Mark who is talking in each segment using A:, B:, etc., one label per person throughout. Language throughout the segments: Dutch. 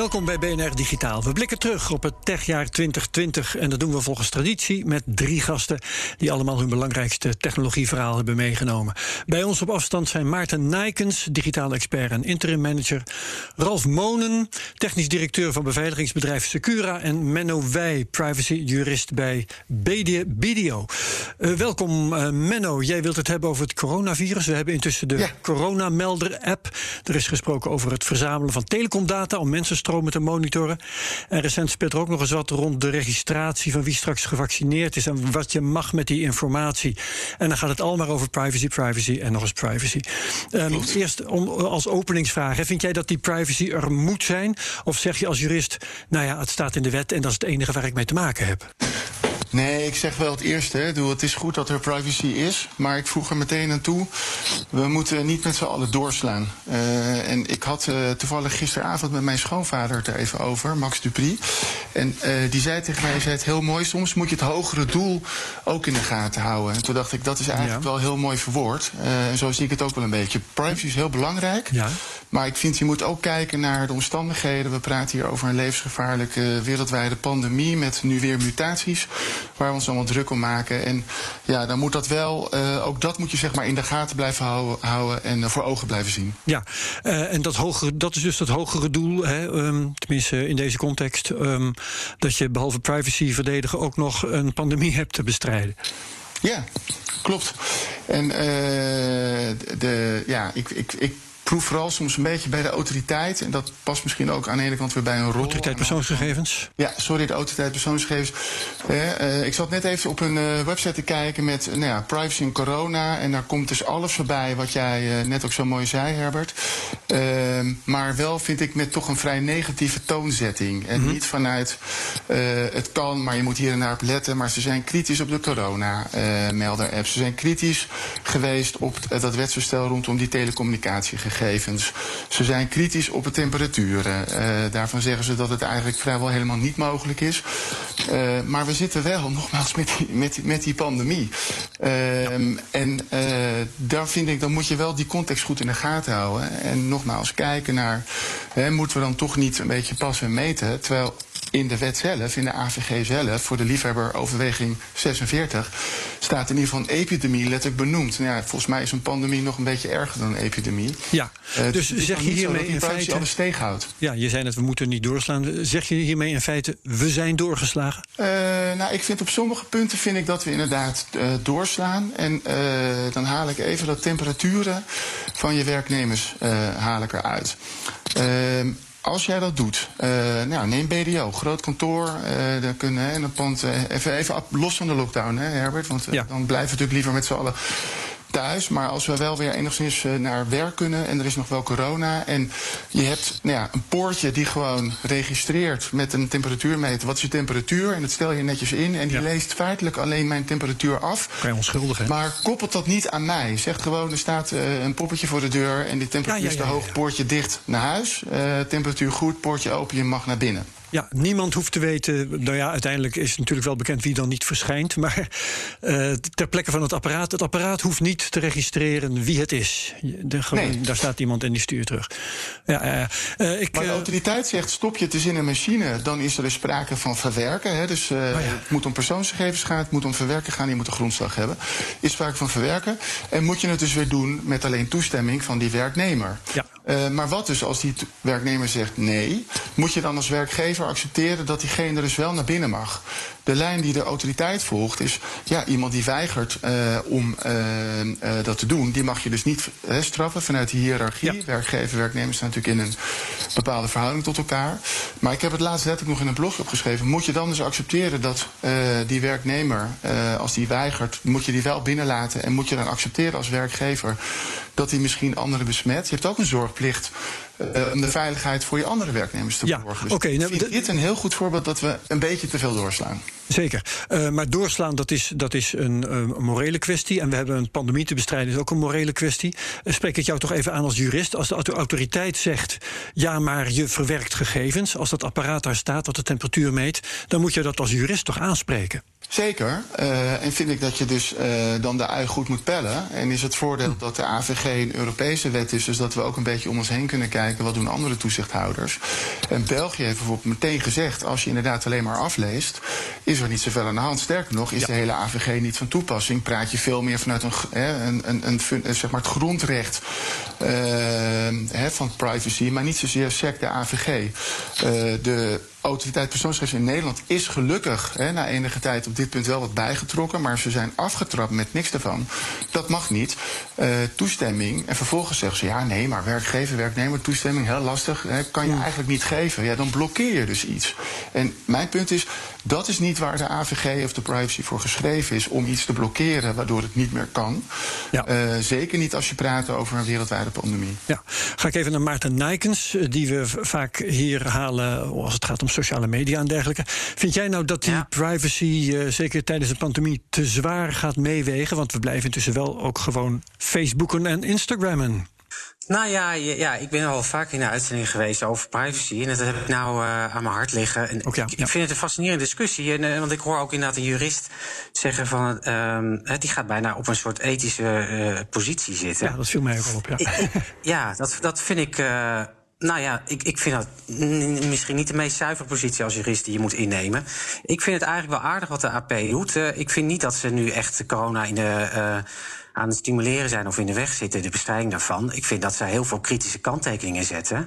A: Welkom bij BNR Digitaal. We blikken terug op het techjaar 2020 en dat doen we volgens traditie met drie gasten die allemaal hun belangrijkste technologieverhaal hebben meegenomen. Bij ons op afstand zijn Maarten Nijkens, digitaal expert en interim manager, Ralf Monen, technisch directeur van beveiligingsbedrijf Secura en Menno Wij, privacy jurist bij BDO. Uh, welkom uh, Menno, jij wilt het hebben over het coronavirus. We hebben intussen de ja. coronamelder app. Er is gesproken over het verzamelen van telecomdata om mensen stromen te monitoren. En recent speelt er ook nog eens wat rond de registratie van wie straks gevaccineerd is en wat je mag met die informatie. En dan gaat het allemaal over privacy, privacy en nog eens privacy. Um, eerst om, als openingsvraag: hè, vind jij dat die privacy er moet zijn? Of zeg je als jurist, nou ja, het staat in de wet en dat is het enige waar ik mee te maken heb?
B: Nee, ik zeg wel het eerste. Hè. Het is goed dat er privacy is, maar ik voeg er meteen aan toe. We moeten niet met z'n allen doorslaan. Uh, en ik had uh, toevallig gisteravond met mijn schoonvader het er even over, Max Dupri. En uh, die zei tegen mij, zei het heel mooi, soms moet je het hogere doel ook in de gaten houden. En toen dacht ik, dat is eigenlijk ja. wel heel mooi verwoord. en zo zie ik het ook wel een beetje. Privacy is heel belangrijk.
A: Ja.
B: Maar ik vind, je moet ook kijken naar de omstandigheden. We praten hier over een levensgevaarlijke wereldwijde pandemie met nu weer mutaties waar we ons allemaal druk om maken. En ja, dan moet dat wel, uh, ook dat moet je zeg maar in de gaten blijven houden, houden en uh, voor ogen blijven zien.
A: Ja, uh, en dat, hogere, dat is dus dat hogere doel, hè, um, tenminste in deze context, um, dat je behalve privacy verdedigen ook nog een pandemie hebt te bestrijden.
B: Ja, klopt. En de, ja, ik, ik, ik proef vooral soms een beetje bij de autoriteit. En dat past misschien ook aan de ene kant weer bij een rol.
A: Autoriteit persoonsgegevens?
B: Ja, sorry, de autoriteit persoonsgegevens. Eh, ik zat net even op hun uh, website te kijken met nou ja, privacy en corona. En daar komt dus alles voorbij wat jij uh, net ook zo mooi zei, Herbert. Ehm, maar wel vind ik met toch een vrij negatieve toonzetting. En mm -hmm. niet vanuit het kan, maar je moet hier en daar op letten. Maar ze zijn kritisch op de corona-melder-app. ze zijn kritisch geweest op dat wetsvoorstel rondom die telecommunicatiegegevens Ze zijn kritisch op de temperaturen. Uh, daarvan zeggen ze dat het eigenlijk vrijwel helemaal niet mogelijk is. Uh, maar we zitten wel, nogmaals, met die, met met die pandemie. Uh, en daar vind ik, dan moet je wel die context goed in de gaten houden. En nogmaals, kijken naar, hè, moeten we dan toch niet een beetje passen en meten? Terwijl in de wet zelf, in de AVG zelf, voor de liefhebber overweging 46, staat in ieder geval een epidemie letterlijk benoemd. Nou ja, volgens mij is een pandemie nog een beetje erger dan een epidemie.
A: Ja, uh, dus, dus zeg je hiermee in feite...
B: alles tegenhoudt.
A: Ja, je zei net, we moeten niet doorslaan. Zeg je hiermee in feite, we zijn doorgeslagen?
B: Uh, nou, ik vind op sommige punten vind ik dat we inderdaad uh, doorslaan. En dan haal ik even de temperaturen van je werknemers haal ik eruit. Als jij dat doet, uh, nou, neem BDO, groot kantoor, uh, dan kunnen en een pand uh, even, even los van de lockdown, hè, Herbert, want ja. dan blijven we natuurlijk liever met z'n allen thuis. Maar als we wel weer enigszins naar werk kunnen en er is nog wel corona. En je hebt nou ja, een poortje die gewoon registreert met een temperatuurmeter. Wat is je temperatuur? En dat stel je netjes in. En die ja. leest feitelijk alleen mijn temperatuur af.
A: Kan je onschuldig, hè?
B: Maar koppelt dat niet aan mij. Zegt gewoon, er staat uh, een poppetje voor de deur. En die temperatuur ja, is te hoog, poortje dicht naar huis. Uh, temperatuur goed, poortje open, je mag naar binnen.
A: Ja, niemand hoeft te weten. Nou ja, uiteindelijk is natuurlijk wel bekend wie dan niet verschijnt. Maar uh, ter plekke van het apparaat. Het apparaat hoeft niet te registreren wie het is. De, gewoon, nee. Daar staat iemand en die stuurt terug. Ja, uh, uh, ik,
B: maar de autoriteit zegt: stop je het dus in een machine. Dan is er dus sprake van verwerken. Hè? Dus oh ja. het moet om persoonsgegevens gaan. Het moet om verwerken gaan. Je moet een grondslag hebben. Is sprake van verwerken. En moet je het dus weer doen met alleen toestemming van die werknemer.
A: Ja.
B: Maar wat dus als die werknemer zegt nee, moet je dan als werkgever accepteren dat diegene er dus wel naar binnen mag? De lijn die de autoriteit volgt is, ja, iemand die weigert uh, om uh, dat te doen, die mag je dus niet straffen vanuit de hiërarchie. Ja. Werkgever, werknemers staan natuurlijk in een bepaalde verhouding tot elkaar. Maar ik heb het laatst letterlijk nog in een blog opgeschreven. Moet je dan dus accepteren dat die werknemer, als die weigert, moet je die wel binnenlaten en moet je dan accepteren als werkgever dat hij misschien anderen besmet? Je hebt ook een zorgplicht uh, om de veiligheid voor je andere werknemers te
A: ja,
B: borgen.
A: Dus okay,
B: vind dit een heel goed voorbeeld dat we een beetje te veel doorslaan.
A: Zeker. Uh, maar doorslaan, dat is, dat is een, uh, morele kwestie. En we hebben een pandemie te bestrijden, is ook een morele kwestie. Spreek ik jou toch even aan als jurist. Als de autoriteit zegt, ja, maar je verwerkt gegevens... als dat apparaat daar staat dat de temperatuur meet... dan moet je dat als jurist toch aanspreken?
B: Zeker. Uh, en vind ik dat je dus uh, dan de ui goed moet pellen. En is het voordeel dat de AVG een Europese wet is, dus dat we ook een beetje om ons heen kunnen kijken wat doen andere toezichthouders. En België heeft bijvoorbeeld meteen gezegd: als je inderdaad alleen maar afleest, is er niet zoveel aan de hand. Sterker nog, is ja. de hele AVG niet van toepassing. Praat je veel meer vanuit een, een, een, een zeg maar het grondrecht uh, van privacy, maar niet zozeer sec de AVG. de autoriteit persoonsgegevens in Nederland is gelukkig hè, na enige tijd op dit punt wel wat bijgetrokken, maar ze zijn afgetrapt met niks daarvan. Dat mag niet. Uh, toestemming. En vervolgens zeggen ze ja, nee, maar werkgever, werknemer, toestemming, heel lastig, hè, kan je eigenlijk niet geven. Ja, dan blokkeer je dus iets. En mijn punt is, dat is niet waar de AVG of de privacy voor geschreven is, om iets te blokkeren waardoor het niet meer kan. Ja. Uh, zeker niet als je praat over een wereldwijde pandemie.
A: Ja, ga ik even naar Maarten Nijkens, die we vaak hier halen als het gaat om sociale media en dergelijke. Vind jij nou dat die ja. privacy, uh, zeker tijdens de pandemie, te zwaar gaat meewegen? Want we blijven intussen wel ook gewoon Facebooken en Instagrammen.
C: Nou ja, ja, ik ben al vaak in de uitzending geweest over privacy. En dat heb ik nou uh, aan mijn hart liggen. En ik, vind het een fascinerende discussie. En, uh, want ik hoor ook inderdaad een jurist zeggen van... Um, die gaat bijna op een soort ethische uh, positie zitten.
A: Ja, dat viel mij ook al op, ja.
C: Ik, ja, dat, dat vind ik... Nou ja, ik, ik vind dat misschien niet de meest zuivere positie als jurist die je moet innemen. Ik vind het eigenlijk wel aardig wat de AP doet. Uh, ik vind niet dat ze nu echt corona in de, uh, aan het stimuleren zijn of in de weg zitten, de bestrijding daarvan. Ik vind dat ze heel veel kritische kanttekeningen zetten.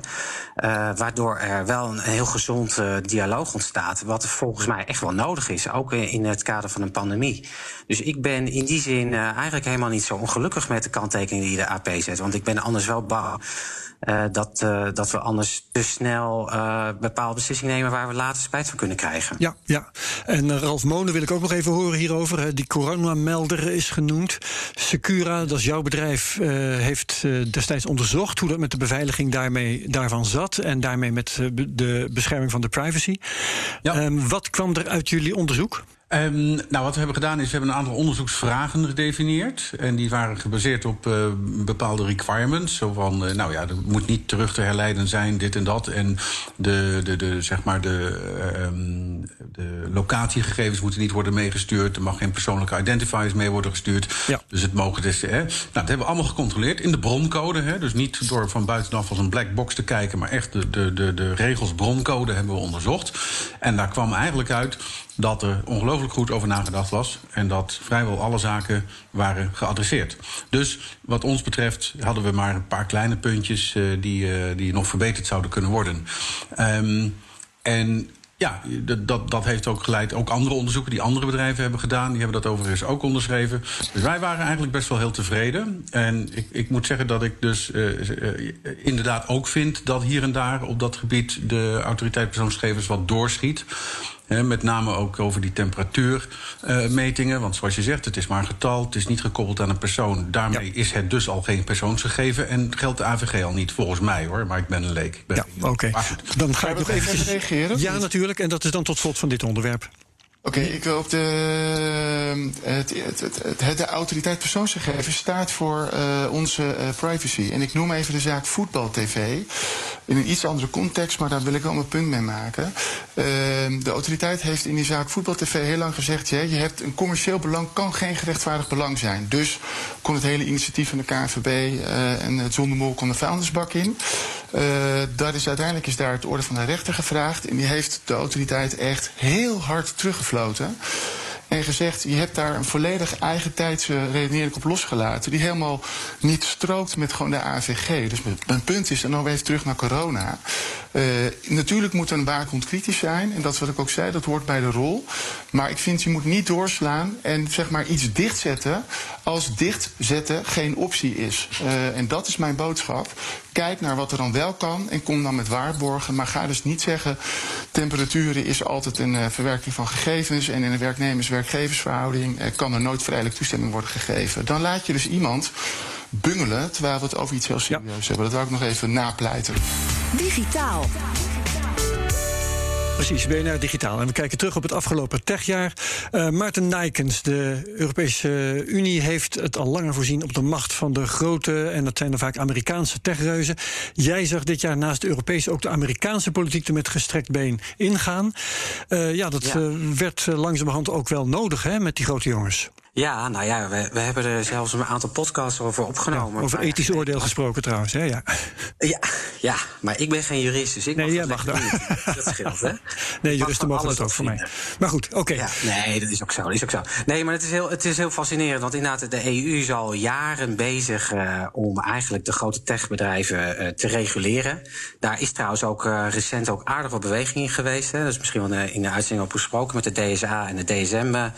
C: Uh, waardoor er wel een heel gezond dialoog ontstaat. Wat volgens mij echt wel nodig is, ook in het kader van een pandemie. Dus ik ben in die zin eigenlijk helemaal niet zo ongelukkig met de kanttekeningen die de AP zet. Want ik ben anders wel bang. Uh, dat, uh, dat we anders te snel uh, bepaalde beslissingen nemen waar we later spijt van kunnen krijgen.
A: Ja, ja. En Ralf Monen wil ik ook nog even horen hierover. Die coronamelder is genoemd. Secura, dat is jouw bedrijf, heeft destijds onderzocht hoe dat met de beveiliging daarmee, daarvan zat. En daarmee met de bescherming van de privacy. Ja. Um, wat kwam er uit jullie onderzoek?
D: Um, nou, wat we hebben gedaan is, we hebben een aantal onderzoeksvragen gedefinieerd. En die waren gebaseerd op uh, bepaalde requirements. Zo van, uh, nou ja, er moet niet terug te herleiden zijn, dit en dat. En de, de, de, zeg maar de, um, de locatiegegevens moeten niet worden meegestuurd. Er mag geen persoonlijke identifiers mee worden gestuurd. Ja. Dus het mogen dus, hè. Nou, dat hebben we allemaal gecontroleerd in de broncode. Hè. Dus niet door van buitenaf als een black box te kijken, maar echt de, de, de, de regels broncode hebben we onderzocht. En daar kwam eigenlijk uit dat er ongelooflijk goed over nagedacht was en dat vrijwel alle zaken waren geadresseerd. Dus wat ons betreft hadden we maar een paar kleine puntjes uh, die, uh, die nog verbeterd zouden kunnen worden. Um, en ja, dat, dat heeft ook geleid. Ook andere onderzoeken die andere bedrijven hebben gedaan, die hebben dat overigens ook onderschreven. Dus wij waren eigenlijk best wel heel tevreden. En ik, ik moet zeggen dat ik dus uh, inderdaad ook vind dat hier en daar op dat gebied de autoriteit persoonsgegevens wat doorschiet. He, met name ook over die temperatuurmetingen. Uh, want zoals je zegt, het is maar een getal. Het is niet gekoppeld aan een persoon. Daarmee ja. is het dus al geen persoonsgegeven. En geldt de AVG al niet, volgens mij hoor. Maar ik ben een leek. Ik ben
A: ja, oké. Okay. Dan ga ik nog even
B: reageren.
A: Ja, natuurlijk. En dat is dan tot slot van dit onderwerp.
B: Oké, okay, ik wil op de. Het, het, het, het, de autoriteit persoonsgegevens staat voor uh, onze uh, privacy. En ik noem even de zaak Voetbal TV. In een iets andere context, maar daar wil ik wel mijn punt mee maken. Uh, de autoriteit heeft in die zaak Voetbal TV heel lang gezegd: je hebt een commercieel belang, kan geen gerechtvaardigd belang zijn. Dus kon het hele initiatief van de KNVB en het Zondemol kon de vuilnisbak in. dat is, uiteindelijk is daar het orde van de rechter gevraagd. En die heeft de autoriteit echt heel hard teruggevlogen. En gezegd: je hebt daar een volledig eigen tijdse redenering op losgelaten. Die helemaal niet strookt met gewoon de AVG. Dus mijn punt is, en dan weer terug naar corona. Uh, natuurlijk moet een waakhond kritisch zijn. En dat is wat ik ook zei, dat hoort bij de rol. Maar ik vind, je moet niet doorslaan en zeg maar iets dichtzetten als dichtzetten geen optie is. Uh, en dat is mijn boodschap. Kijk naar wat er dan wel kan en kom dan met waarborgen. Maar ga dus niet zeggen: temperaturen is altijd een uh, verwerking van gegevens. En in een werknemers-werkgeversverhouding uh, kan er nooit vrijelijk toestemming worden gegeven. Dan laat je dus iemand bungelen terwijl we het over iets heel serieus ja. hebben. Dat wil ik nog even napleiten.
E: Digitaal.
A: Precies, BNR Digitaal. En we kijken terug op het afgelopen techjaar. Uh, Maarten Nijkens, de Europese Unie, heeft het al langer voorzien op de macht van de grote, en dat zijn er vaak Amerikaanse techreuzen. Jij zag dit jaar naast de Europese ook de Amerikaanse politiek er met gestrekt been ingaan. Uh, ja, dat ja. Uh, werd langzamerhand ook wel nodig hè, met die grote jongens.
C: Ja, nou ja, we, we hebben er zelfs een aantal podcasts over opgenomen.
A: Ja, over ethisch oordeel gesproken trouwens, hè? Ja.
C: ja. Ja, maar ik ben geen jurist, dus ik
A: nee,
C: mag
A: jij mag dat.
C: Dat scheelt, hè?
A: Nee, juristen mogen dat ook voor mij. Maar goed, oké. Okay.
C: Ja, nee, dat is ook zo, dat is ook zo. Nee, maar het is heel, het is heel fascinerend, want inderdaad, de EU is al jaren bezig uh, om eigenlijk de grote techbedrijven uh, te reguleren. Daar is trouwens ook uh, recent ook aardig wat beweging in geweest. Hè? Dat is misschien wel in de uitzending ook besproken met de DSA en de DSM.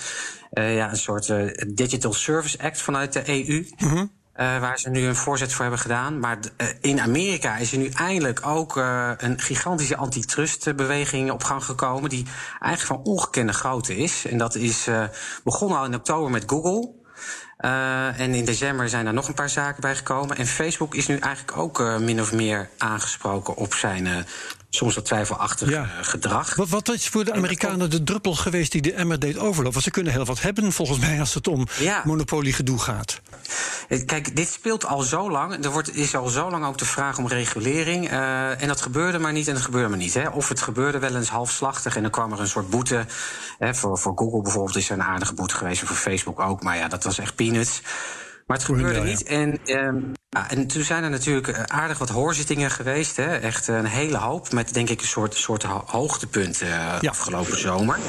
C: Uh, ja, een soort uh, Digital Service Act vanuit de EU. Mm -hmm. uh, waar ze nu een voorzet voor hebben gedaan. Maar in Amerika is er nu eindelijk ook een gigantische antitrustbeweging op gang gekomen. Die eigenlijk van ongekende grootte is. En dat is begonnen al in oktober met Google. En in december zijn er nog een paar zaken bij gekomen. En Facebook is nu eigenlijk ook min of meer aangesproken op zijn soms wat twijfelachtig ja. gedrag.
A: Wat, wat is voor de Amerikanen de druppel geweest die de emmer deed overlopen? Want ze kunnen heel wat hebben, volgens mij, als het om ja. monopoliegedoe gaat.
C: Kijk, dit speelt al zo lang. Er wordt, is al zo lang ook de vraag om regulering. Uh, en dat gebeurde maar niet en dat gebeurde maar niet. Hè. Of het gebeurde wel eens halfslachtig en dan kwam er een soort boete. Hè, voor, voor Google bijvoorbeeld is er een aardige boete geweest. En voor Facebook ook. Maar ja, dat was echt peanuts. Maar het gebeurde niet. En, um, ja, en toen zijn er natuurlijk aardig wat hoorzittingen geweest. Hè. Echt een hele hoop. Met denk ik een soort, soort hoogtepunt uh, ja. afgelopen zomer.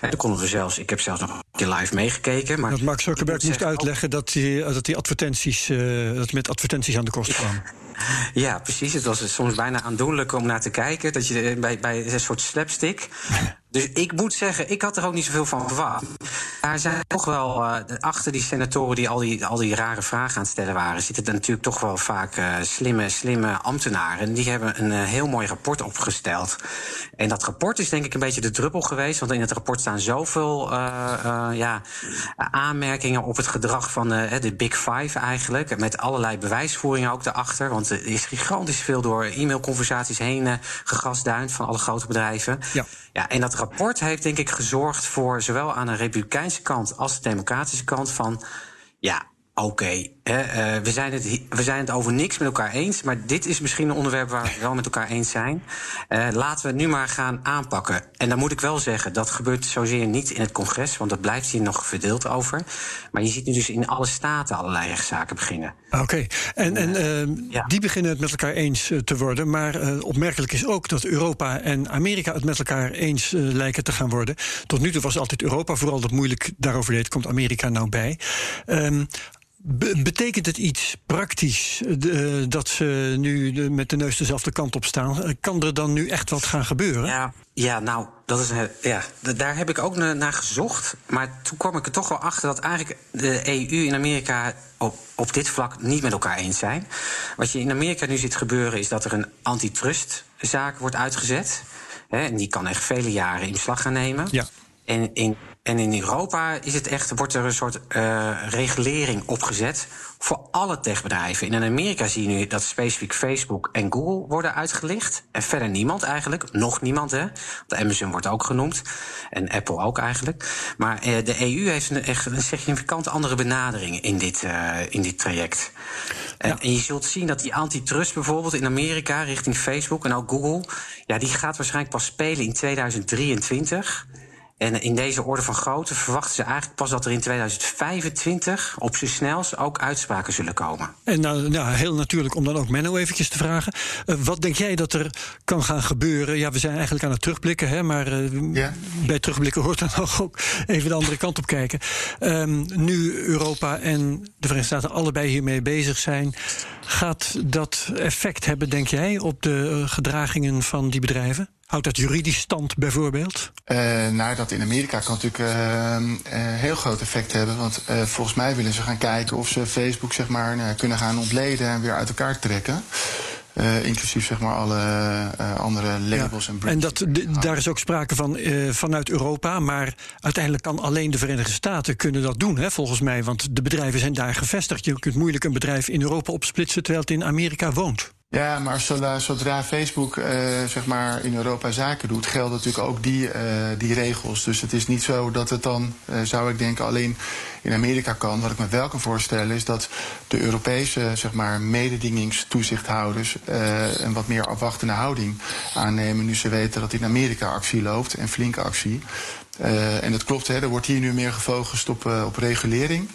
C: En konden we zelfs, ik heb zelfs nog een keer live meegekeken. Maar
A: dat Mark Zuckerberg moest uitleggen dat die, dat die advertenties, uh, dat met advertenties aan de kost kwam.
C: Ja, precies. Het was soms bijna aandoenlijk om naar te kijken. Dat je bij, bij een soort slapstick. Dus ik moet zeggen, ik had er ook niet zoveel van verwacht. Daar zijn toch wel, uh, achter die senatoren die al, die al die rare vragen aan het stellen waren, zitten er natuurlijk toch wel vaak uh, slimme, slimme ambtenaren. Die hebben een heel mooi rapport opgesteld. En dat rapport is denk ik een beetje de druppel geweest, want in het rapport staan zoveel ja, aanmerkingen op het gedrag van de Big Five eigenlijk. Met allerlei bewijsvoeringen ook daarachter. Want er is gigantisch veel door e-mailconversaties heen gegasduind van alle grote bedrijven.
A: Ja.
C: Ja, en dat rapport heeft denk ik gezorgd voor zowel aan de republikeinse kant als de democratische kant van ja, oké, okay, uh, we, zijn het, we zijn het over niks met elkaar eens, maar dit is misschien een onderwerp waar we het wel met elkaar eens zijn. Uh, laten we het nu maar gaan aanpakken. En dan moet ik wel zeggen, dat gebeurt zozeer niet in het congres, want dat blijft hier nog verdeeld over. Maar je ziet nu dus in alle staten allerlei rechtszaken beginnen.
A: Oké, okay. en, en uh, ja. die beginnen het met elkaar eens te worden. Maar opmerkelijk is ook dat Europa en Amerika het met elkaar eens lijken te gaan worden. Tot nu toe was altijd Europa vooral dat moeilijk daarover deed. Komt Amerika nou bij? Um, betekent het iets praktisch uh, dat ze nu de, met de neus dezelfde kant op staan? Kan er dan nu echt wat gaan gebeuren?
C: Ja, ja nou, dat is, ja, daar heb ik ook naar gezocht. Maar toen kwam ik er toch wel achter dat eigenlijk de EU en Amerika op, op dit vlak niet met elkaar eens zijn. Wat je in Amerika nu ziet gebeuren is dat er een antitrustzaak wordt uitgezet. Hè, en die kan echt vele jaren in beslag gaan nemen.
A: Ja.
C: En in, en in Europa is het echt, wordt er een soort uh, regulering opgezet voor alle techbedrijven. In Amerika zie je nu dat specifiek Facebook en Google worden uitgelicht. En verder niemand eigenlijk. Nog niemand, hè. De Amazon wordt ook genoemd. En Apple ook eigenlijk. Maar uh, de EU heeft een, echt een significant andere benadering in dit, uh, in dit traject. Ja. En je zult zien dat die antitrust bijvoorbeeld in Amerika richting Facebook en ook Google... ja, die gaat waarschijnlijk pas spelen in 2023... En in deze orde van grootte verwachten ze eigenlijk pas dat er in 2025 op zijn snelst ook uitspraken zullen komen.
A: En nou, nou, heel natuurlijk om dan ook Menno eventjes te vragen. Uh, wat denk jij dat er kan gaan gebeuren? Ja, we zijn eigenlijk aan het terugblikken, hè, maar uh, ja. bij terugblikken hoort dan ook even de andere kant op kijken. Um, nu Europa en de Verenigde Staten allebei hiermee bezig zijn, gaat dat effect hebben, denk jij, op de gedragingen van die bedrijven? Houdt dat juridisch stand bijvoorbeeld?
B: Uh, nou, dat in Amerika kan natuurlijk uh, heel groot effect hebben. Want volgens mij willen ze gaan kijken of ze Facebook zeg maar, nou, kunnen gaan ontleden en weer uit elkaar trekken. inclusief zeg maar alle andere labels
A: ja,
B: en
A: brands. En dat, daar is ook sprake van vanuit Europa. Maar uiteindelijk kan alleen de Verenigde Staten kunnen dat doen, hè, volgens mij. Want de bedrijven zijn daar gevestigd. Je kunt moeilijk een bedrijf in Europa opsplitsen terwijl het in Amerika woont.
B: Ja, maar zodra, Facebook uh, zeg maar in Europa zaken doet, gelden natuurlijk ook die, uh, die regels. Dus het is niet zo dat het dan, uh, zou ik denken, alleen in Amerika kan. Wat ik me wel kan voorstellen is dat de Europese zeg maar, mededingingstoezichthouders een wat meer afwachtende houding aannemen. Nu ze weten dat in Amerika actie loopt en flinke actie. en dat klopt, hè, er wordt hier nu meer gefocust op, op regulering.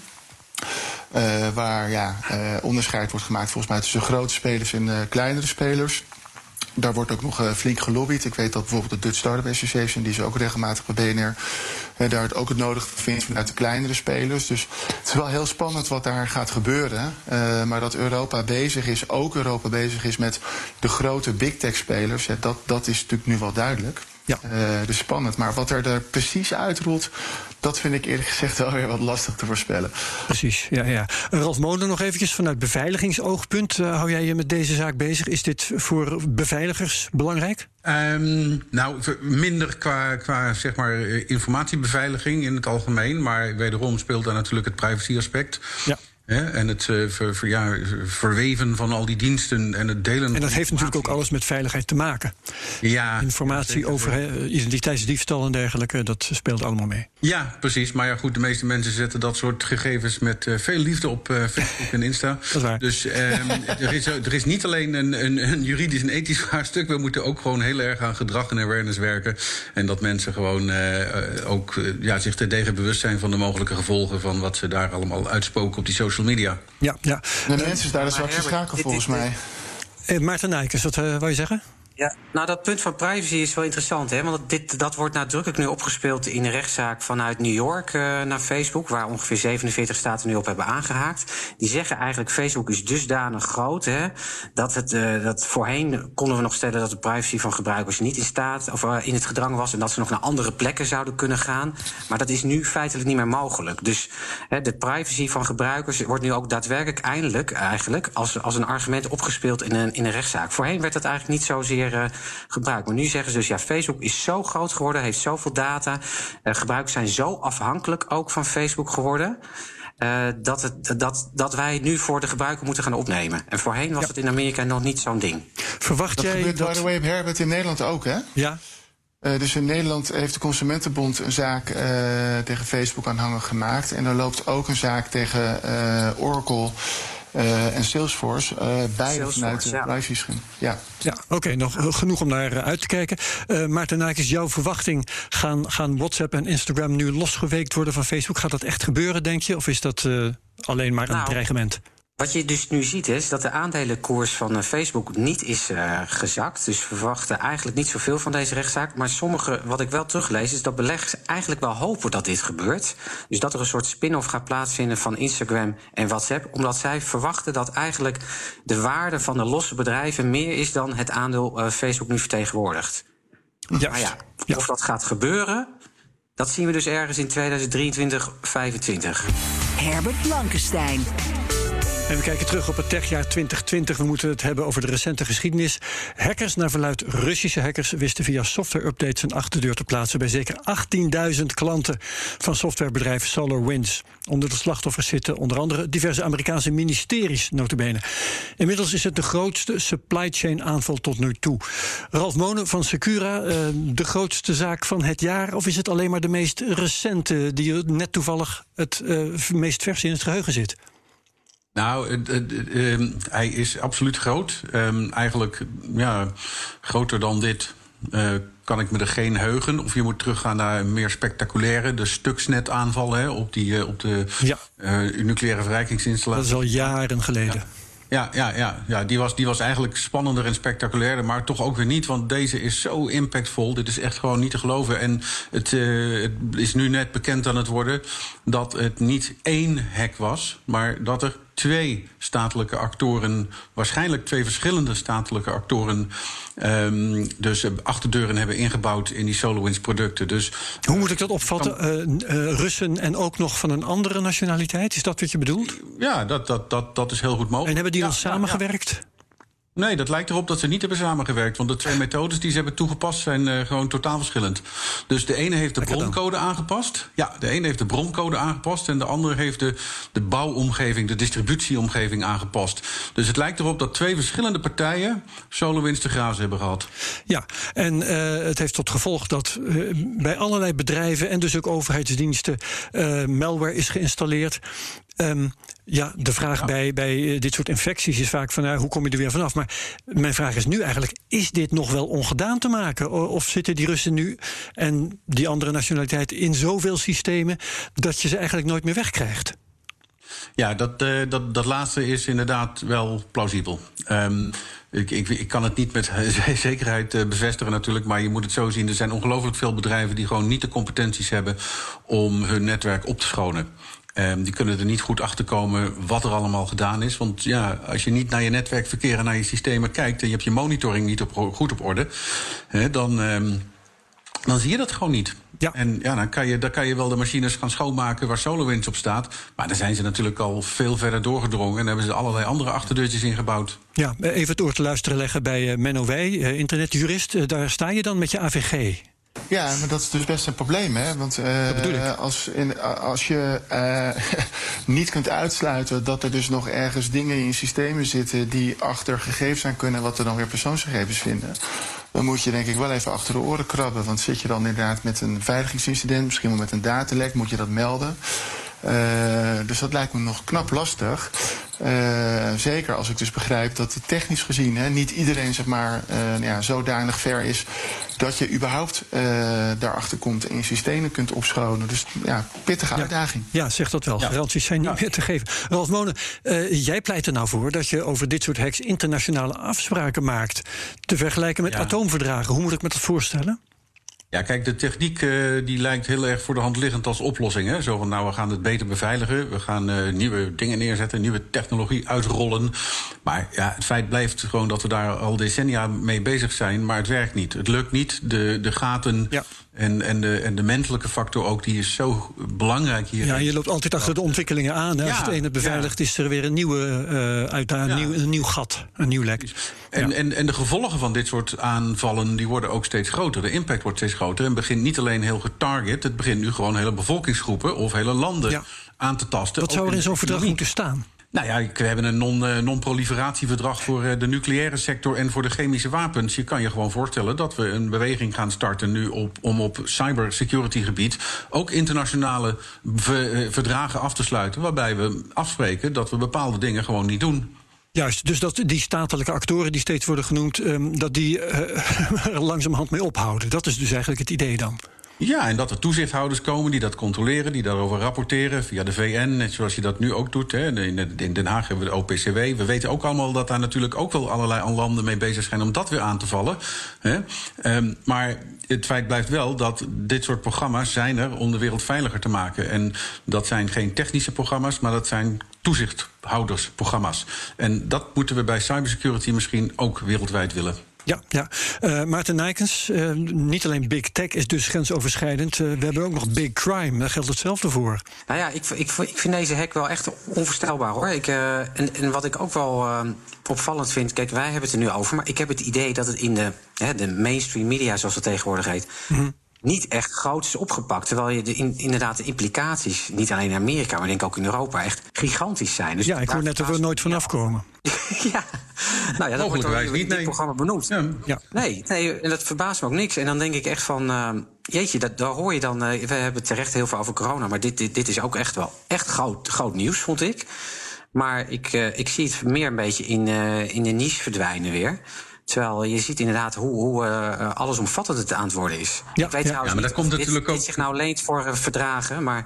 B: Uh, waar ja, uh, onderscheid wordt gemaakt volgens mij tussen grote spelers en uh, kleinere spelers. Daar wordt ook nog flink gelobbyd. Ik weet dat bijvoorbeeld de Dutch Startup Association, die is ook regelmatig bij BNR, daar het ook het nodig vindt vanuit de kleinere spelers. Dus het is wel heel spannend wat daar gaat gebeuren. maar dat Europa bezig is, ook Europa bezig is met de grote big tech spelers, dat, dat is natuurlijk nu wel duidelijk. Ja. Uh, dus spannend. Maar wat er, er precies uitrolt, dat vind ik eerlijk gezegd wel weer wat lastig te voorspellen.
A: Precies, ja. ja. Ralf Molen nog eventjes vanuit beveiligingsoogpunt. Uh, hou jij je met deze zaak bezig? Is dit voor beveiligers belangrijk?
D: Um, nou, minder qua, qua zeg maar, informatiebeveiliging in het algemeen. Maar wederom speelt daar natuurlijk het privacyaspect. Ja. En het ver, ver, ja, verweven van al die diensten en het delen.
A: En dat heeft natuurlijk ook alles met veiligheid te maken.
D: Ja.
A: Informatie over he, identiteitsdiefstal en dergelijke, dat speelt allemaal mee.
D: Ja, precies. Maar ja, goed, de meeste mensen zetten dat soort gegevens met uh, veel liefde op uh, Facebook en Insta.
A: Dat is waar.
D: Dus er, is, er is niet alleen een, een, een, juridisch en ethisch vraagstuk. We moeten ook gewoon heel erg aan gedrag en awareness werken. En dat mensen gewoon ook ja, zich terdege bewust zijn van de mogelijke gevolgen van wat ze daar allemaal uitspoken op die social media.
A: Ja, ja.
B: De mensen is daar dus straks schakel volgens mij.
A: Eh, Maarten Nijkers, wat uh, wou je zeggen?
C: Ja, nou dat punt van privacy is wel interessant, hè? Want dit, dat wordt nadrukkelijk nu opgespeeld in een rechtszaak vanuit New York uh, naar Facebook, waar ongeveer 47 staten nu op hebben aangehaakt. Die zeggen eigenlijk Facebook is dusdanig groot, hè, dat het uh, dat voorheen konden we nog stellen dat de privacy van gebruikers niet in staat of uh, in het gedrang was en dat ze nog naar andere plekken zouden kunnen gaan. Maar dat is nu feitelijk niet meer mogelijk. Dus hè, de privacy van gebruikers wordt nu ook daadwerkelijk eindelijk eigenlijk als, als een argument opgespeeld in een, in een rechtszaak. Voorheen werd dat eigenlijk niet zozeer uh, gebruikt. Maar nu zeggen ze dus, ja, Facebook is zo groot geworden, heeft zoveel data. Uh, gebruikers zijn zo afhankelijk ook van Facebook geworden. Uh, dat, het, dat, dat wij nu voor de gebruiker moeten gaan opnemen. En voorheen was ja. het in Amerika nog niet zo'n ding.
A: Verwacht
B: dat
A: jij
B: gebeurt,
A: dat...
B: by the way, Herbert, in Nederland ook, hè?
A: Ja.
B: Uh, dus in Nederland heeft de Consumentenbond een zaak uh, tegen Facebook aanhangig gemaakt. En er loopt ook een zaak tegen Oracle en Salesforce. Uh, beide vanuit de privacy Ja,
A: ja oké, okay, nog genoeg om naar uit te kijken. Uh, Maarten Naak, jouw verwachting? Gaan, gaan WhatsApp en Instagram nu losgeweekt worden van Facebook? Gaat dat echt gebeuren, denk je? Of is dat alleen maar een nou, dreigement?
C: Wat je dus nu ziet is dat de aandelenkoers van Facebook niet is uh, gezakt. Dus we verwachten eigenlijk niet zoveel van deze rechtszaak. Maar sommige, wat ik wel teruglees, is dat beleggers eigenlijk wel hopen dat dit gebeurt. Dus dat er een soort spin-off gaat plaatsvinden van Instagram en WhatsApp. Omdat zij verwachten dat eigenlijk de waarde van de losse bedrijven meer is dan het aandeel uh, Facebook nu vertegenwoordigt.
A: Juist.
C: Maar ja,
A: ja,
C: of dat gaat gebeuren, dat zien we dus ergens in 2023, 2025.
E: Herbert Blankenstein.
A: En we kijken terug op het techjaar 2020. We moeten het hebben over de recente geschiedenis. Hackers, naar verluid Russische hackers, wisten via software-updates een achterdeur te plaatsen bij zeker 18.000 klanten van softwarebedrijf SolarWinds. Onder de slachtoffers zitten onder andere diverse Amerikaanse ministeries, notabene. Inmiddels is het de grootste supply chain aanval tot nu toe. Ralf Monen van Secura, de grootste zaak van het jaar, of is het alleen maar de meest recente die net toevallig het uh, meest vers in het geheugen zit?
D: Nou, uh, uh, hij is absoluut groot. Um, eigenlijk ja, groter dan dit Uh, kan ik me er geen heugen. Of je moet teruggaan naar een meer spectaculaire, de Stuxnet-aanval hè, op, die, op de ja. nucleaire verrijkingsinstallatie.
A: Dat is al jaren geleden.
D: Ja. Ja, ja, ja, ja. Die, was, die was eigenlijk spannender en spectaculairder, maar toch ook weer niet. Want deze is zo impactvol. Dit is echt gewoon niet te geloven. En het, het is nu net bekend aan het worden dat het niet één hack was, maar dat er twee statelijke actoren, waarschijnlijk twee verschillende statelijke actoren, um, dus achterdeuren hebben ingebouwd in die SolarWinds producten. Dus,
A: Hoe moet ik dat opvatten? Uh, uh, Russen en ook nog van een andere nationaliteit? Is dat wat je bedoelt?
D: Ja, dat, dat, dat, dat is heel goed mogelijk.
A: En hebben die
D: ja,
A: dan samengewerkt? Ja, ja.
D: Nee, dat lijkt erop dat ze niet hebben samengewerkt. Want de twee methodes die ze hebben toegepast zijn uh, gewoon totaal verschillend. Dus de ene heeft de broncode aangepast. Ja, de ene heeft de broncode aangepast. En de andere heeft de, de bouwomgeving, de distributieomgeving aangepast. Dus het lijkt erop dat twee verschillende partijen te grazen hebben gehad.
A: Ja, en uh, het heeft tot gevolg dat uh, bij allerlei bedrijven en dus ook overheidsdiensten malware is geïnstalleerd. Um, ja, de vraag ja. bij, bij dit soort infecties is vaak van nou, hoe kom je er weer vanaf? Maar mijn vraag is nu eigenlijk: is dit nog wel ongedaan te maken? Of zitten die Russen nu en die andere nationaliteiten in zoveel systemen dat je ze eigenlijk nooit meer wegkrijgt?
D: Ja, dat, uh, dat, dat laatste is inderdaad wel plausibel. Um, ik, ik, ik, kan het niet met zekerheid uh, bevestigen natuurlijk, maar je moet het zo zien. Er zijn ongelooflijk veel bedrijven die gewoon niet de competenties hebben om hun netwerk op te schonen. Um, die kunnen er niet goed achter komen wat er allemaal gedaan is. Want ja, als je niet naar je netwerkverkeer en naar je systemen kijkt en je hebt je monitoring niet op, goed op orde, dan, um, dan zie je dat gewoon niet.
A: Ja.
D: En ja, dan kan, je, dan kan je wel de machines gaan schoonmaken waar SolarWinds op staat. Maar dan zijn ze natuurlijk al veel verder doorgedrongen en hebben ze allerlei andere achterdeurtjes ingebouwd.
A: Ja, even het oor te luisteren leggen bij uh, Menno Wij, uh, internetjurist. Uh, daar sta je dan met je AVG.
B: Ja, maar dat is dus best een probleem, hè? Want uh, als, in, als je uh, niet kunt uitsluiten dat er dus nog ergens dingen in systemen zitten die achter gegevens aan kunnen, wat er dan weer persoonsgegevens vinden, dan moet je denk ik wel even achter de oren krabben. Want zit je dan inderdaad met een veiligheidsincident, misschien wel met een datalek, moet je dat melden. Uh, dus dat lijkt me nog knap lastig. Uh, zeker als ik dus begrijp dat het technisch gezien hè, niet iedereen zeg maar, uh, ja, zodanig ver is dat je überhaupt uh, daarachter komt en je systemen kunt opschonen. Dus ja, pittige
A: ja.
B: uitdaging.
A: Ja, zeg dat wel. Ja. Garanties zijn niet ja. meer te geven. Ralf Monen, jij pleit er nou voor dat je over dit soort hacks internationale afspraken maakt. Te vergelijken met atoomverdragen. Hoe moet ik me dat voorstellen?
D: Ja, kijk, de techniek uh, die lijkt heel erg voor de hand liggend als oplossing. Hè? Zo van, nou, we gaan het beter beveiligen. We gaan uh, nieuwe dingen neerzetten, nieuwe technologie uitrollen. Maar ja, het feit blijft gewoon dat we daar al decennia mee bezig zijn. Maar het werkt niet. Het lukt niet. De, de gaten. En, en, de, en de menselijke factor ook, die is zo belangrijk hier.
A: Ja, je loopt altijd achter de ontwikkelingen aan. Hè? Ja, Als het ene beveiligd ja. is er weer een nieuwe uh, uitdaging, ja. een, nieuw, een nieuw gat, een nieuw lek.
D: En, en, en de gevolgen van dit soort aanvallen die worden ook steeds groter. De impact wordt steeds groter. En begint niet alleen heel getarget, het begint nu gewoon hele bevolkingsgroepen of hele landen aan te tasten.
A: Wat zou er in zo'n verdrag moeten staan?
D: Nou ja, we hebben een non-proliferatieverdrag non voor de nucleaire sector en voor de chemische wapens. Je kan je gewoon voorstellen dat we een beweging gaan starten nu op, om op cybersecurity gebied ook internationale verdragen af te sluiten. Waarbij we afspreken dat we bepaalde dingen gewoon niet doen.
A: Juist, dus dat die statelijke actoren die steeds worden genoemd, um, dat die uh, er langzamerhand mee ophouden. Dat is dus eigenlijk het idee dan.
D: Ja, en dat er toezichthouders komen die dat controleren, die daarover rapporteren via de VN, net zoals je dat nu ook doet. Hè. In Den Haag hebben we de OPCW. We weten ook allemaal dat daar natuurlijk ook wel allerlei landen mee bezig zijn om dat weer aan te vallen. Hè. Um, maar het feit blijft wel dat dit soort programma's zijn er om de wereld veiliger te maken. En dat zijn geen technische programma's, maar dat zijn toezichthoudersprogramma's. En dat moeten we bij cybersecurity misschien ook wereldwijd willen.
A: Ja, ja. Uh, Maarten Nijkens, uh, niet alleen big tech is dus grensoverschrijdend. Uh, we hebben ook nog big crime. Daar geldt hetzelfde voor.
C: Nou ja, ik, ik, ik vind deze hack wel echt onvoorstelbaar hoor. Ik, en, en wat ik ook wel opvallend vind, kijk, wij hebben het er nu over, maar ik heb het idee dat het in de, hè, de mainstream media, zoals het tegenwoordig heet. Mm -hmm niet echt groot is opgepakt. Terwijl je de in, inderdaad de implicaties, niet alleen in Amerika, maar denk ook in Europa, echt gigantisch zijn.
A: Dus ja, ik hoor net dat we er nooit vanaf komen.
C: ja, nou ja, dat wordt ook niet in dit programma benoemd. Ja. ja. Nee, nee, en dat verbaast me ook niks. En dan denk ik echt van, uh, jeetje, dat, daar hoor je dan... Uh, we hebben terecht heel veel over corona, maar dit, dit, dit is ook echt wel echt groot, groot nieuws, vond ik. Maar ik, uh, ik zie het meer een beetje in, in de niche verdwijnen weer. Terwijl je ziet inderdaad hoe, hoe uh, allesomvattend het aan het worden is.
D: Ja, ik weet ja, trouwens ja, maar dat komt natuurlijk
C: dit, ook... zich nou leent voor verdragen, maar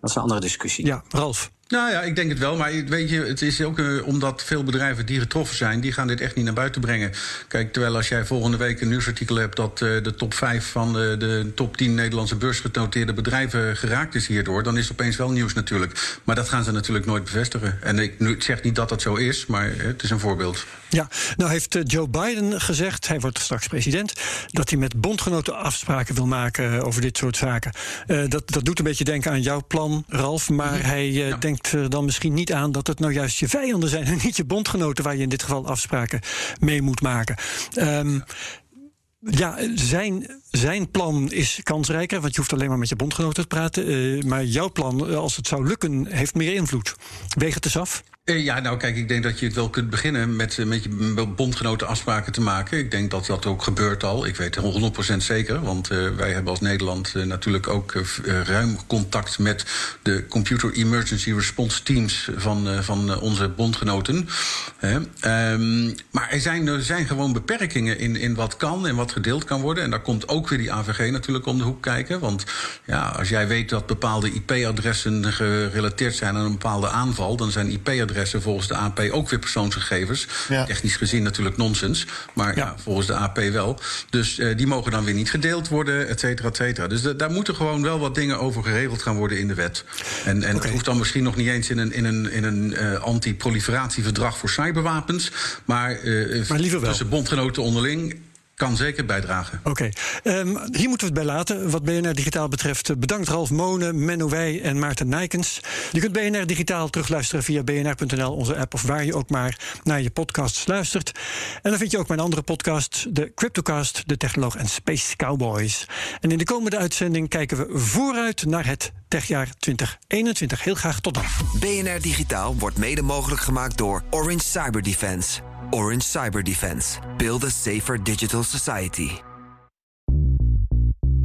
C: dat is een andere discussie.
A: Ja, Ralf.
D: Nou ja, ik denk het wel. Maar weet je, het is ook uh, omdat veel bedrijven die getroffen zijn, die gaan dit echt niet naar buiten brengen. Kijk, terwijl als jij volgende week een nieuwsartikel hebt dat uh, de top 5 van de, de top 10 Nederlandse beursgenoteerde bedrijven geraakt is hierdoor, dan is het opeens wel nieuws natuurlijk. Maar dat gaan ze natuurlijk nooit bevestigen. En ik nu, zeg niet dat dat zo is, maar het is een voorbeeld.
A: Ja, nou heeft uh, Joe Biden gezegd, hij wordt straks president, dat hij met bondgenoten afspraken wil maken over dit soort zaken. dat, dat doet een beetje denken aan jouw plan, Ralf, maar -hmm. hij ja. denkt denkt er dan misschien niet aan dat het nou juist je vijanden zijn en niet je bondgenoten waar je in dit geval afspraken mee moet maken. Um, ja, zijn, zijn plan is kansrijker, want je hoeft alleen maar met je bondgenoten te praten. Uh, maar jouw plan, als het zou lukken, heeft meer invloed. Weeg het eens af.
D: Eh, ja, nou kijk, ik denk dat je het wel kunt beginnen met, met je bondgenoten afspraken te maken. Ik denk dat dat ook gebeurt al. Ik weet 100% zeker, want uh, wij hebben als Nederland natuurlijk ook ruim contact met de Computer Emergency Response Teams van, van onze bondgenoten. Um, maar er zijn, er zijn gewoon beperkingen in, in wat kan en wat gedeeld kan worden. En daar komt ook weer die AVG natuurlijk om de hoek kijken. Want ja, als jij weet dat bepaalde IP-adressen gerelateerd zijn aan een bepaalde aanval, dan zijn IP-adressen volgens de AP ook weer persoonsgegevens. Technisch gezien natuurlijk nonsens, maar ja. volgens de AP wel. Dus uh, die mogen dan weer niet gedeeld worden, et cetera, et cetera. Dus daar moeten gewoon wel wat dingen over geregeld gaan worden in de wet. En, en okay. het hoeft dan misschien nog niet eens in een, in een, in een uh, anti-proliferatieverdrag voor cyberwapens. Maar, uh,
A: maar liever wel.
D: tussen bondgenoten onderling kan zeker bijdragen.
A: Oké, um, hier moeten we het bij laten. Wat BNR Digitaal betreft, bedankt Ralf Monen, Menno Wij en Maarten Nijkens. Je kunt BNR Digitaal terugluisteren via bnr.nl, onze app... of waar je ook maar naar je podcasts luistert. En dan vind je ook mijn andere podcast, de Cryptocast... de Technoloog en Space Cowboys. En in de komende uitzending kijken we vooruit naar het techjaar 2021. Heel graag tot dan.
F: BNR Digitaal wordt mede mogelijk gemaakt door Orange Cyber Defense... Orange Cyber Defense. Build a safer digital society.